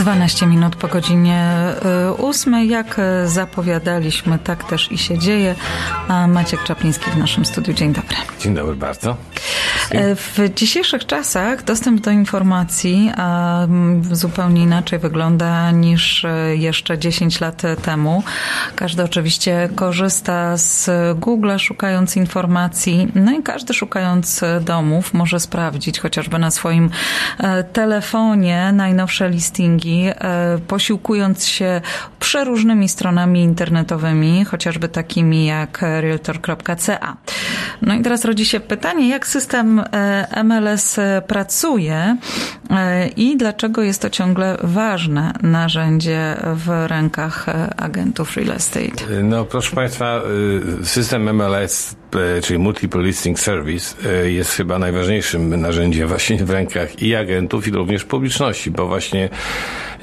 12 minut po godzinie 8. E, Jak e, zapowiadaliśmy, tak też i się dzieje. Maciek Czapliński w naszym studiu. Dzień dobry. Dzień dobry bardzo. E, w dzisiejszych czasach dostęp do informacji zupełnie inaczej wygląda niż jeszcze 10 lat temu. Każdy oczywiście korzysta z Google szukając informacji, no i każdy szukając domów może sprawdzić chociażby na swoim telefonie najnowsze listingi E, posiłkując się przeróżnymi stronami internetowymi, chociażby takimi jak realtor.ca. No i teraz rodzi się pytanie, jak system e, MLS pracuje e, i dlaczego jest to ciągle ważne narzędzie w rękach agentów real estate? No proszę Państwa, system MLS czyli Multiple Listing Service jest chyba najważniejszym narzędziem właśnie w rękach i agentów i również publiczności, bo właśnie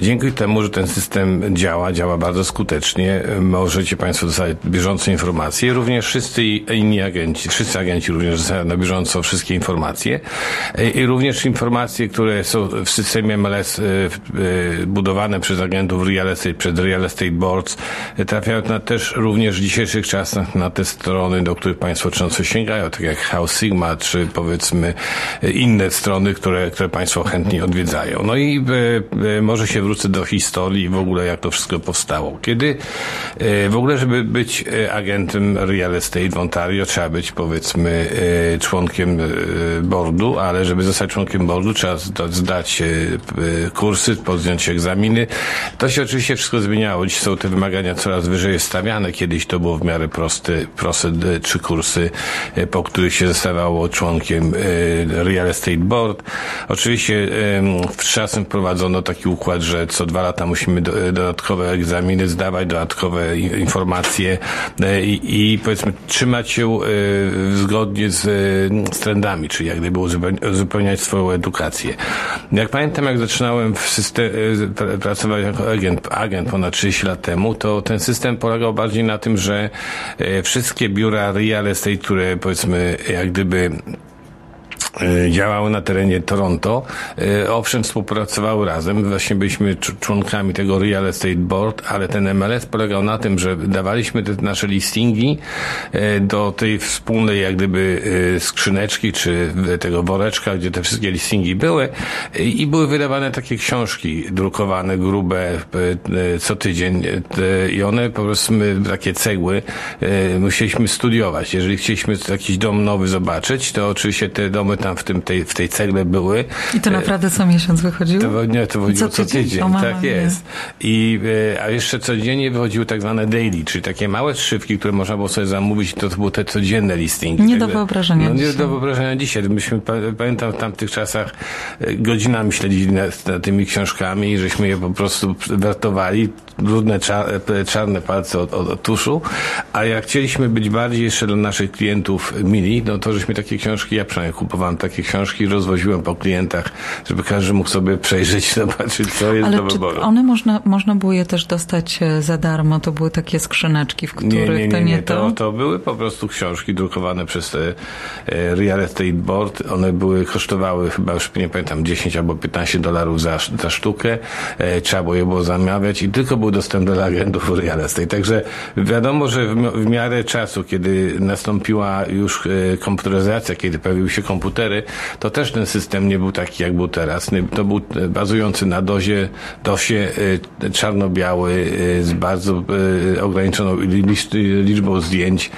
Dzięki temu, że ten system działa, działa bardzo skutecznie, możecie Państwo dostać bieżące informacje. Również wszyscy inni agenci, wszyscy agenci również dostają na bieżąco wszystkie informacje i również informacje, które są w systemie MLS e, e, budowane przez agentów real estate, przez real estate boards, trafiają na też również w dzisiejszych czasach na te strony, do których Państwo często sięgają, tak jak House Sigma, czy powiedzmy inne strony, które, które Państwo chętnie odwiedzają. No i e, może się wrócę do historii w ogóle, jak to wszystko powstało. Kiedy e, w ogóle, żeby być e, agentem real estate w Ontario, trzeba być powiedzmy e, członkiem boardu, ale żeby zostać członkiem boardu, trzeba zdać kursy, podjąć egzaminy. To się oczywiście wszystko zmieniało. Dziś są te wymagania coraz wyżej stawiane. Kiedyś to było w miarę proste, proste trzy kursy, po których się zostawało członkiem real estate board. Oczywiście w czasem wprowadzono taki układ, że co dwa lata musimy do, dodatkowe egzaminy zdawać, dodatkowe informacje e, i, i powiedzmy trzymać się e, zgodnie z, z trendami, czyli jak gdyby uzupełniać swoją edukację. Jak pamiętam, jak zaczynałem w system, e, pracować jako agent, agent ponad 30 lat temu, to ten system polegał bardziej na tym, że wszystkie biura real estate, które powiedzmy jak gdyby E, działały na terenie Toronto. E, owszem, współpracowały razem. Właśnie byliśmy członkami tego Real Estate Board, ale ten MLS polegał na tym, że dawaliśmy te nasze listingi e, do tej wspólnej jak gdyby skrzyneczki, czy tego woreczka, gdzie te wszystkie listingi były i były wydawane takie książki drukowane, grube, co tydzień i one po prostu my, takie cegły musieliśmy studiować. Jeżeli chcieliśmy jakiś dom nowy zobaczyć, to oczywiście te domy tam tam w, tym, tej, w tej cegle były. I to naprawdę co miesiąc wychodziło? To, nie, to wychodziło co tydzień, co tydzień mama, tak jest. I, e, a jeszcze codziennie wychodziły tak zwane daily, czyli takie małe szywki, które można było sobie zamówić, to, to były te codzienne listingi. Nie do wyobrażenia no, Nie do wyobrażenia dzisiaj. Myśmy, pamiętam w tamtych czasach e, godzinami śledzili nad, nad tymi książkami i żeśmy je po prostu wertowali, brudne, e, czarne palce od, od, od tuszu, a jak chcieliśmy być bardziej jeszcze dla naszych klientów mili, no to żeśmy takie książki, ja przynajmniej kupowałem takie książki, rozwoziłem po klientach, żeby każdy mógł sobie przejrzeć, zobaczyć, co jest Ale do wyboru. one można, można było je też dostać e, za darmo? To były takie skrzyneczki, w których nie, nie, nie, to nie, nie to? to? Były po prostu książki drukowane przez e, Real Estate Board. One były, kosztowały chyba już nie pamiętam, 10 albo 15 dolarów za, za sztukę. E, trzeba było je było zamawiać i tylko był dostęp dla agentów Real Estate. Także wiadomo, że w, w miarę czasu, kiedy nastąpiła już komputeryzacja, kiedy pojawiły się komputery, to też ten system nie był taki, jak był teraz. To był e, bazujący na dozie, dosie e, czarno-biały e, z bardzo ograniczoną liczbą zdjęć,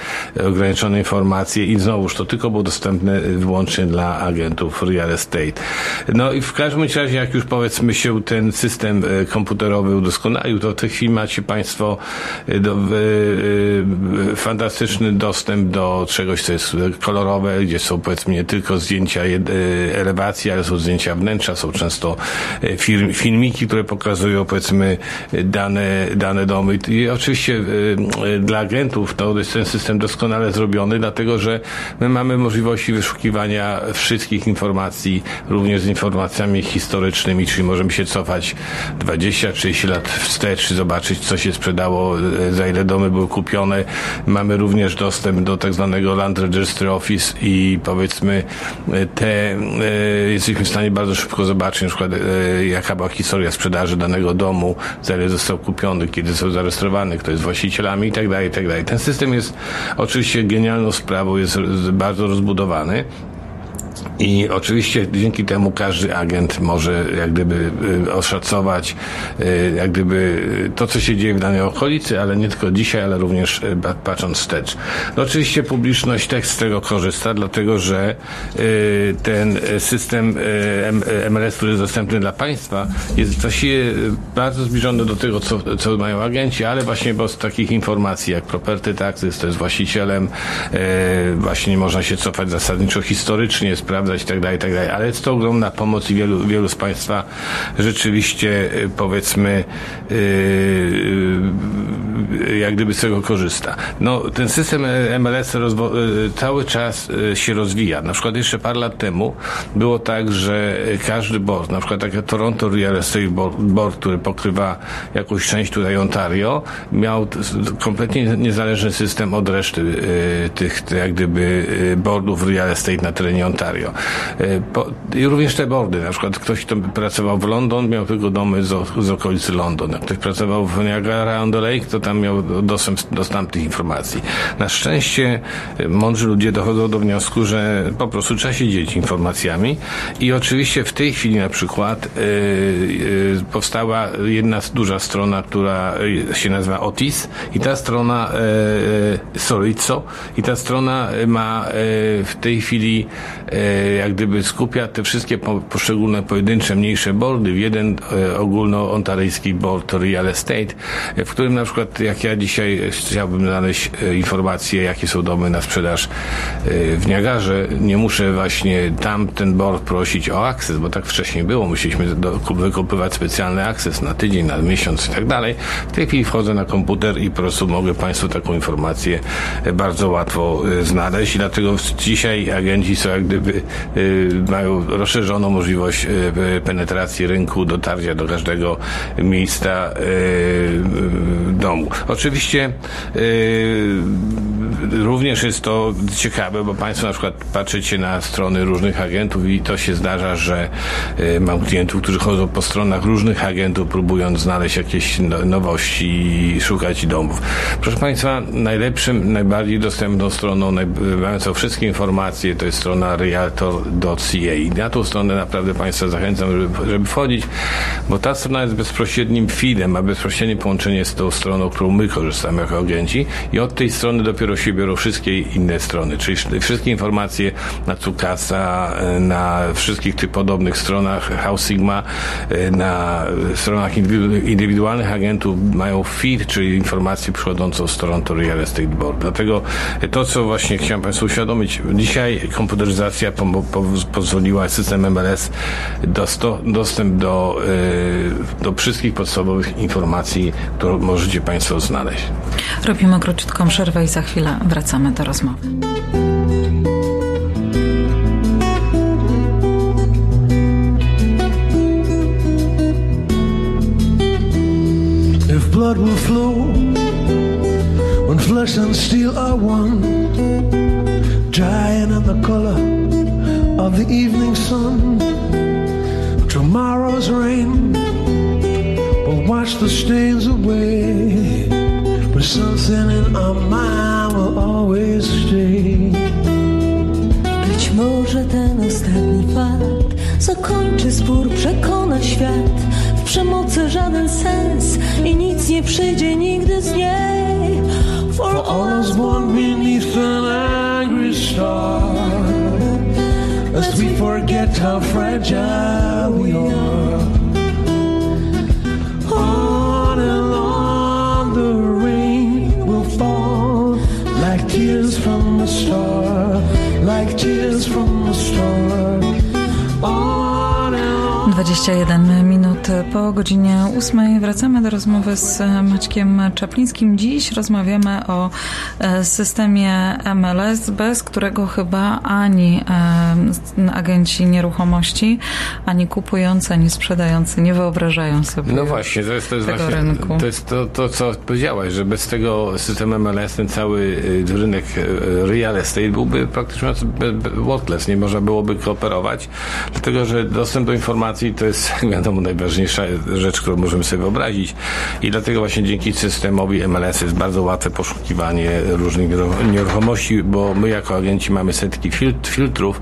ograniczone informacje i znowuż to tylko było dostępne wyłącznie dla agentów real estate. No i w każdym razie, jak już powiedzmy się ten system komputerowy udoskonalił, to w tej chwili macie Państwo do, fantastyczny dostęp do czegoś, co jest kolorowe, gdzie są powiedzmy nie tylko zdjęcia e, elewacji, ale są zdjęcia wnętrza, są często e, film, filmiki, które pokazują powiedzmy dane, dane domy. I oczywiście e, dla agentów to jest ten system doskonale zrobiony, dlatego że my mamy możliwości wyszukiwania wszystkich informacji, również z informacjami historycznymi, czyli możemy się cofać 20-30 lat wstecz, zobaczyć co się sprzedało, za ile domy były kupione. Mamy również dostęp do tak zwanego Land Registry Office i powiedzmy te jesteśmy w stanie bardzo szybko zobaczyć na przykład jaka była historia sprzedaży danego domu, za ile został kupiony, kiedy został zarejestrowany, kto jest właścicielami i tak dalej, i tak dalej. Ten system jest oczywiście genialną sprawą, jest bardzo rozbudowany. I oczywiście dzięki temu każdy agent może jak gdyby y, oszacować y, jak gdyby y, to, co się dzieje w danej okolicy, ale nie tylko dzisiaj, ale również patrząc wstecz. No oczywiście publiczność też z tego korzysta, dlatego że ten system MLS, który jest dostępny dla państwa, jest właściwie bardzo zbliżony do tego, co, co mają agenci, ale właśnie bez takich informacji jak property taxes, to jest właścicielem, właśnie można się cofać zasadniczo historycznie, sprawdzać sprawdzać itd., tak itd., tak ale jest to ogromna pomoc i wielu, wielu z Państwa rzeczywiście y, powiedzmy yy, jak gdyby z tego korzysta. No, ten system MLS cały czas się rozwija. Na przykład jeszcze parę lat temu było tak, że każdy board, na przykład takie Toronto Real Estate Board, który pokrywa jakąś część tutaj Ontario, miał kompletnie niezależny system od reszty tych jak gdyby boardów real estate na terenie Ontario. E, I również te bordy, na przykład ktoś, kto pracował w London, miał tylko domy z, okolicy London. Jak ktoś pracował w Niagara on the Lake, to tam miał dostęp do tamtych informacji. Na szczęście e, mądrzy ludzie dochodzą do wniosku, że po prostu trzeba się dzielić informacjami i oczywiście w tej chwili na przykład yy, powstała jedna duża strona, która się nazywa Otis i ta strona yy, Sorico i ta strona ma yy, w tej chwili jak gdyby skupia te wszystkie poszczególne pojedyncze, mniejsze boardy w jeden e, ogólnoontaryjski board real estate, w którym na przykład jak ja dzisiaj chciałbym znaleźć e, informacje, jakie są domy na sprzedaż e, w Niagarze, nie muszę właśnie tam ten board prosić o akces, bo tak wcześniej było, musieliśmy wykupywać specjalny akces na tydzień, na miesiąc i tak dalej. W tej chwili wchodzę na komputer i po prostu mogę Państwu taką informację bardzo łatwo znaleźć. I dlatego dzisiaj agenci są jak gdyby mają rozszerzoną możliwość y, penetracji rynku, dotarcia do każdego miejsca y, domu. Oczywiście również jest to ciekawe, bo Państwo na przykład patrzycie na strony różnych agentów i to się zdarza, że mam klientów, którzy chodzą po stronach różnych agentów, próbując znaleźć jakieś no, nowości i szukać domów. Proszę Państwa, najlepszym, najbardziej dostępną stroną, mającą wszystkie informacje, to jest strona Realtor www.ecom.ca i na tą stronę naprawdę Państwa zachęcam, żeby, żeby wchodzić, bo ta strona jest bezpośrednim feedem, ma bezpośrednie połączenie z tą stroną, którą my korzystamy jako agenci i od tej strony dopiero się biorą wszystkie inne strony, czyli wszystkie informacje na Cukasa, na wszystkich tych podobnych stronach House Sigma, na stronach indywidualnych agentów mają feed, czyli informacje przychodzącą z Toronto Real Estate Board. Dlatego to, co właśnie chciałem Państwu uświadomić, dzisiaj komputeryzacja pozwoliła system MLS dostęp do, y, do wszystkich podstawowych informacji, które możecie Państwo znaleźć. Robimy króciutką przerwę i za chwilę wracamy do rozmowy. If blood will flow when flesh and steel are one, giant in the color of the evening sun. Tomorrow's rain will wash the stains żaden sens i nic nie przyjdzie nigdy z niej. For all is born beneath an angry star. lest we forget how fragile we are. On and on the rain will fall like tears from a star, like tears from a star. On and on. 21 minut po godzinie 8 wracamy do rozmowy z Maćkiem Czaplińskim. Dziś rozmawiamy o e, systemie MLS, bez którego chyba ani e, agenci nieruchomości, ani kupujący, ani sprzedający nie wyobrażają sobie No właśnie, to jest, to jest tego właśnie, rynku. To jest to, to, co powiedziałaś, że bez tego systemu MLS ten cały y, rynek y, real estate byłby praktycznie worthless, nie można byłoby kooperować, dlatego że dostęp do informacji to jest, wiadomo, najważniejsza rzecz, którą możemy sobie wyobrazić i dlatego właśnie dzięki systemowi MLS jest bardzo łatwe poszukiwanie różnych nieruchomości, bo my jako agenci mamy setki filtrów,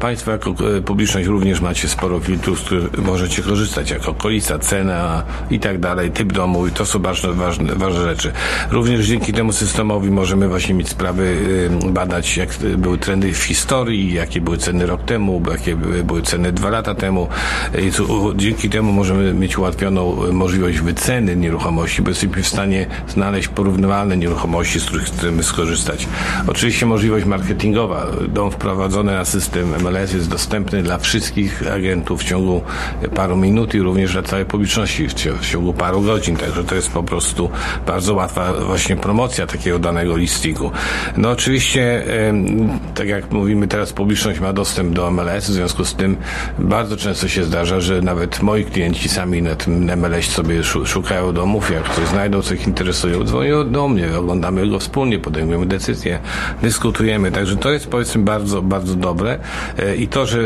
Państwo jako y, publiczność również macie sporo filtrów, z których możecie korzystać, jako okolica, cena i tak dalej, typ domu i to są ważne, ważne, ważne rzeczy. Również dzięki temu systemowi możemy właśnie mieć sprawy, y, badać jak były trendy w historii, jakie były ceny rok temu, jakie były ceny dwa lata temu. Dzięki temu możemy mieć ułatwioną możliwość wyceny nieruchomości, bo jesteśmy w stanie znaleźć porównywalne nieruchomości, z których chcemy skorzystać. Oczywiście możliwość marketingowa. Dom wprowadzony na system MLS jest dostępny dla wszystkich agentów w ciągu paru minut i również dla całej publiczności w ciągu paru godzin. Także to jest po prostu bardzo łatwa właśnie promocja takiego danego listingu. No oczywiście, tak jak mówimy teraz, publiczność ma dostęp do MLS, w związku z tym bardzo często się zdarza, że nawet moi klienci sami na tym MLS sobie szukają domów, jak coś znajdą, co ich interesuje, dzwonią do mnie, oglądamy go wspólnie, podejmujemy decyzje, dyskutujemy, także to jest powiedzmy bardzo, bardzo dobre. E, i to, że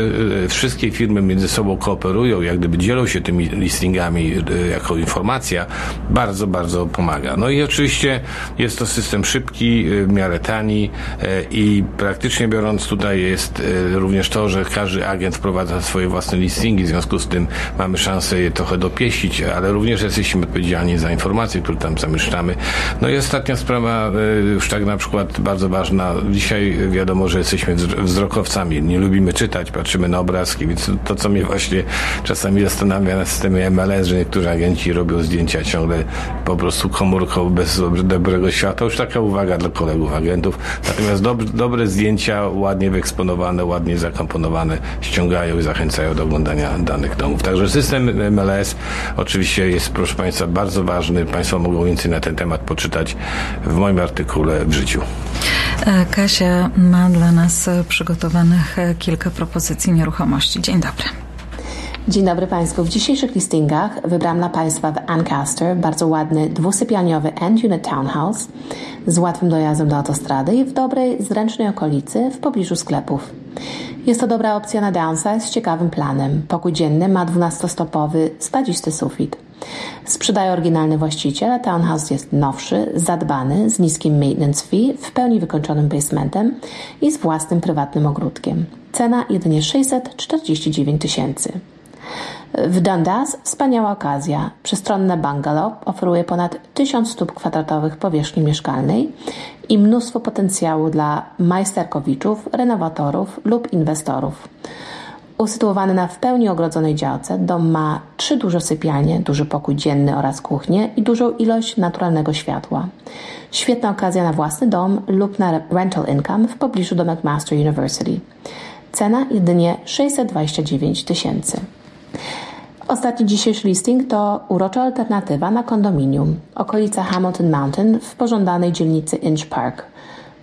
e, wszystkie firmy między sobą kooperują, jak gdyby dzielą się tymi listingami e, jako informacja, bardzo, bardzo pomaga. No i oczywiście jest to system szybki, w miarę tani i praktycznie biorąc tutaj jest również to, że każdy agent wprowadza swoje własne listingi, w związku z tym mamy szansę je trochę dopieścić, ale również jesteśmy odpowiedzialni za informacje, które tam zamieszczamy. No i ostatnia sprawa, już tak na przykład bardzo ważna. Dzisiaj wiadomo, że jesteśmy wzrokowcami, nie lubimy czytać, patrzymy na obrazki, więc to, co mnie właśnie czasami zastanawia na systemie MLS, że niektórzy agenci robią zdjęcia ciągle po prostu komórką bez dobrego świata. Już taka uwaga dla kolegów agentów. Natomiast dob dobre zdjęcia, ładnie wyeksponowane, ładnie zakomponowane, ściągają i zachęcają do oglądania danych domów. Także system MLS oczywiście jest, proszę Państwa, bardzo ważny. Państwo mogą więcej na ten temat poczytać w moim artykule w życiu. E, Kasia ma dla nas przygotowanych kilka propozycji nieruchomości. Dzień dobry. Dzień dobry Państwu. W dzisiejszych listingach wybrałam dla Państwa w Ancaster bardzo ładny dwusypialniowy end unit townhouse z łatwym dojazdem do autostrady i w dobrej, zręcznej okolicy w pobliżu sklepów. Jest to dobra opcja na downsize z ciekawym planem. Pokój dzienny ma 12-stopowy, spadzisty sufit. Sprzedaje oryginalny właściciel, a townhouse jest nowszy, zadbany, z niskim maintenance fee, w pełni wykończonym basementem i z własnym prywatnym ogródkiem. Cena jedynie 649 tysięcy. W Dundas wspaniała okazja. Przestronne bungalow oferuje ponad 1000 stóp kwadratowych powierzchni mieszkalnej i mnóstwo potencjału dla majsterkowiczów, renowatorów lub inwestorów. Usytuowany na w pełni ogrodzonej działce, dom ma trzy duże sypialnie, duży pokój dzienny oraz kuchnię i dużą ilość naturalnego światła. Świetna okazja na własny dom lub na rental income w pobliżu do McMaster University. Cena jedynie 629 tysięcy. Ostatni dzisiejszy listing to urocza alternatywa na kondominium. Okolica Hamilton Mountain w pożądanej dzielnicy Inch Park.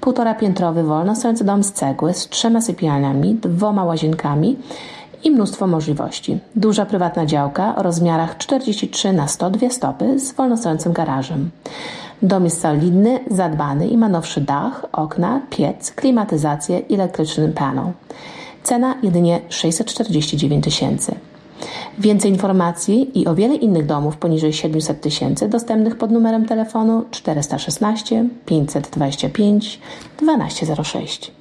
Półtora piętrowy wolno stojący dom z cegły z trzema sypialniami, dwoma łazienkami i mnóstwo możliwości. Duża prywatna działka o rozmiarach 43 na 102 stopy z wolno stojącym garażem. Dom jest solidny, zadbany i ma nowszy dach, okna, piec, klimatyzację i elektryczny panel. Cena jedynie 649 tysięcy. Więcej informacji i o wiele innych domów poniżej 700 tysięcy dostępnych pod numerem telefonu 416 525 1206.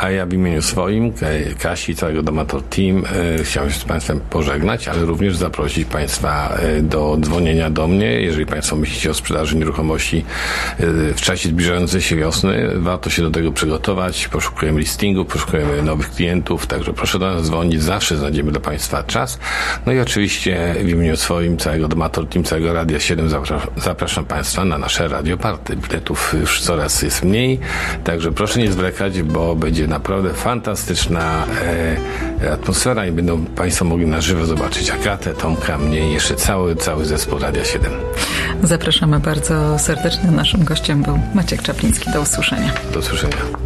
A ja w imieniu swoim, Kasi, całego Domator Team, e, chciałem się z Państwem pożegnać, ale również zaprosić Państwa e, do dzwonienia do mnie. Jeżeli Państwo myślicie o sprzedaży nieruchomości e, w czasie zbliżającej się wiosny, warto się do tego przygotować. Poszukujemy listingu, poszukujemy nowych klientów, także proszę do nas dzwonić. Zawsze znajdziemy dla Państwa czas. No i oczywiście w imieniu swoim, całego Domator Team, całego Radia 7 zapraszam, Państwa na nasze radioparty. Biletów już coraz jest mniej, także proszę nie zwlekać, bo będzie naprawdę fantastyczna e, atmosfera i będą Państwo mogli na żywo zobaczyć Agatę, Tomka, mnie i jeszcze cały, cały zespół Radia 7. Zapraszamy bardzo serdecznie. Naszym gościem był Maciek Czapliński. Do usłyszenia. Do usłyszenia.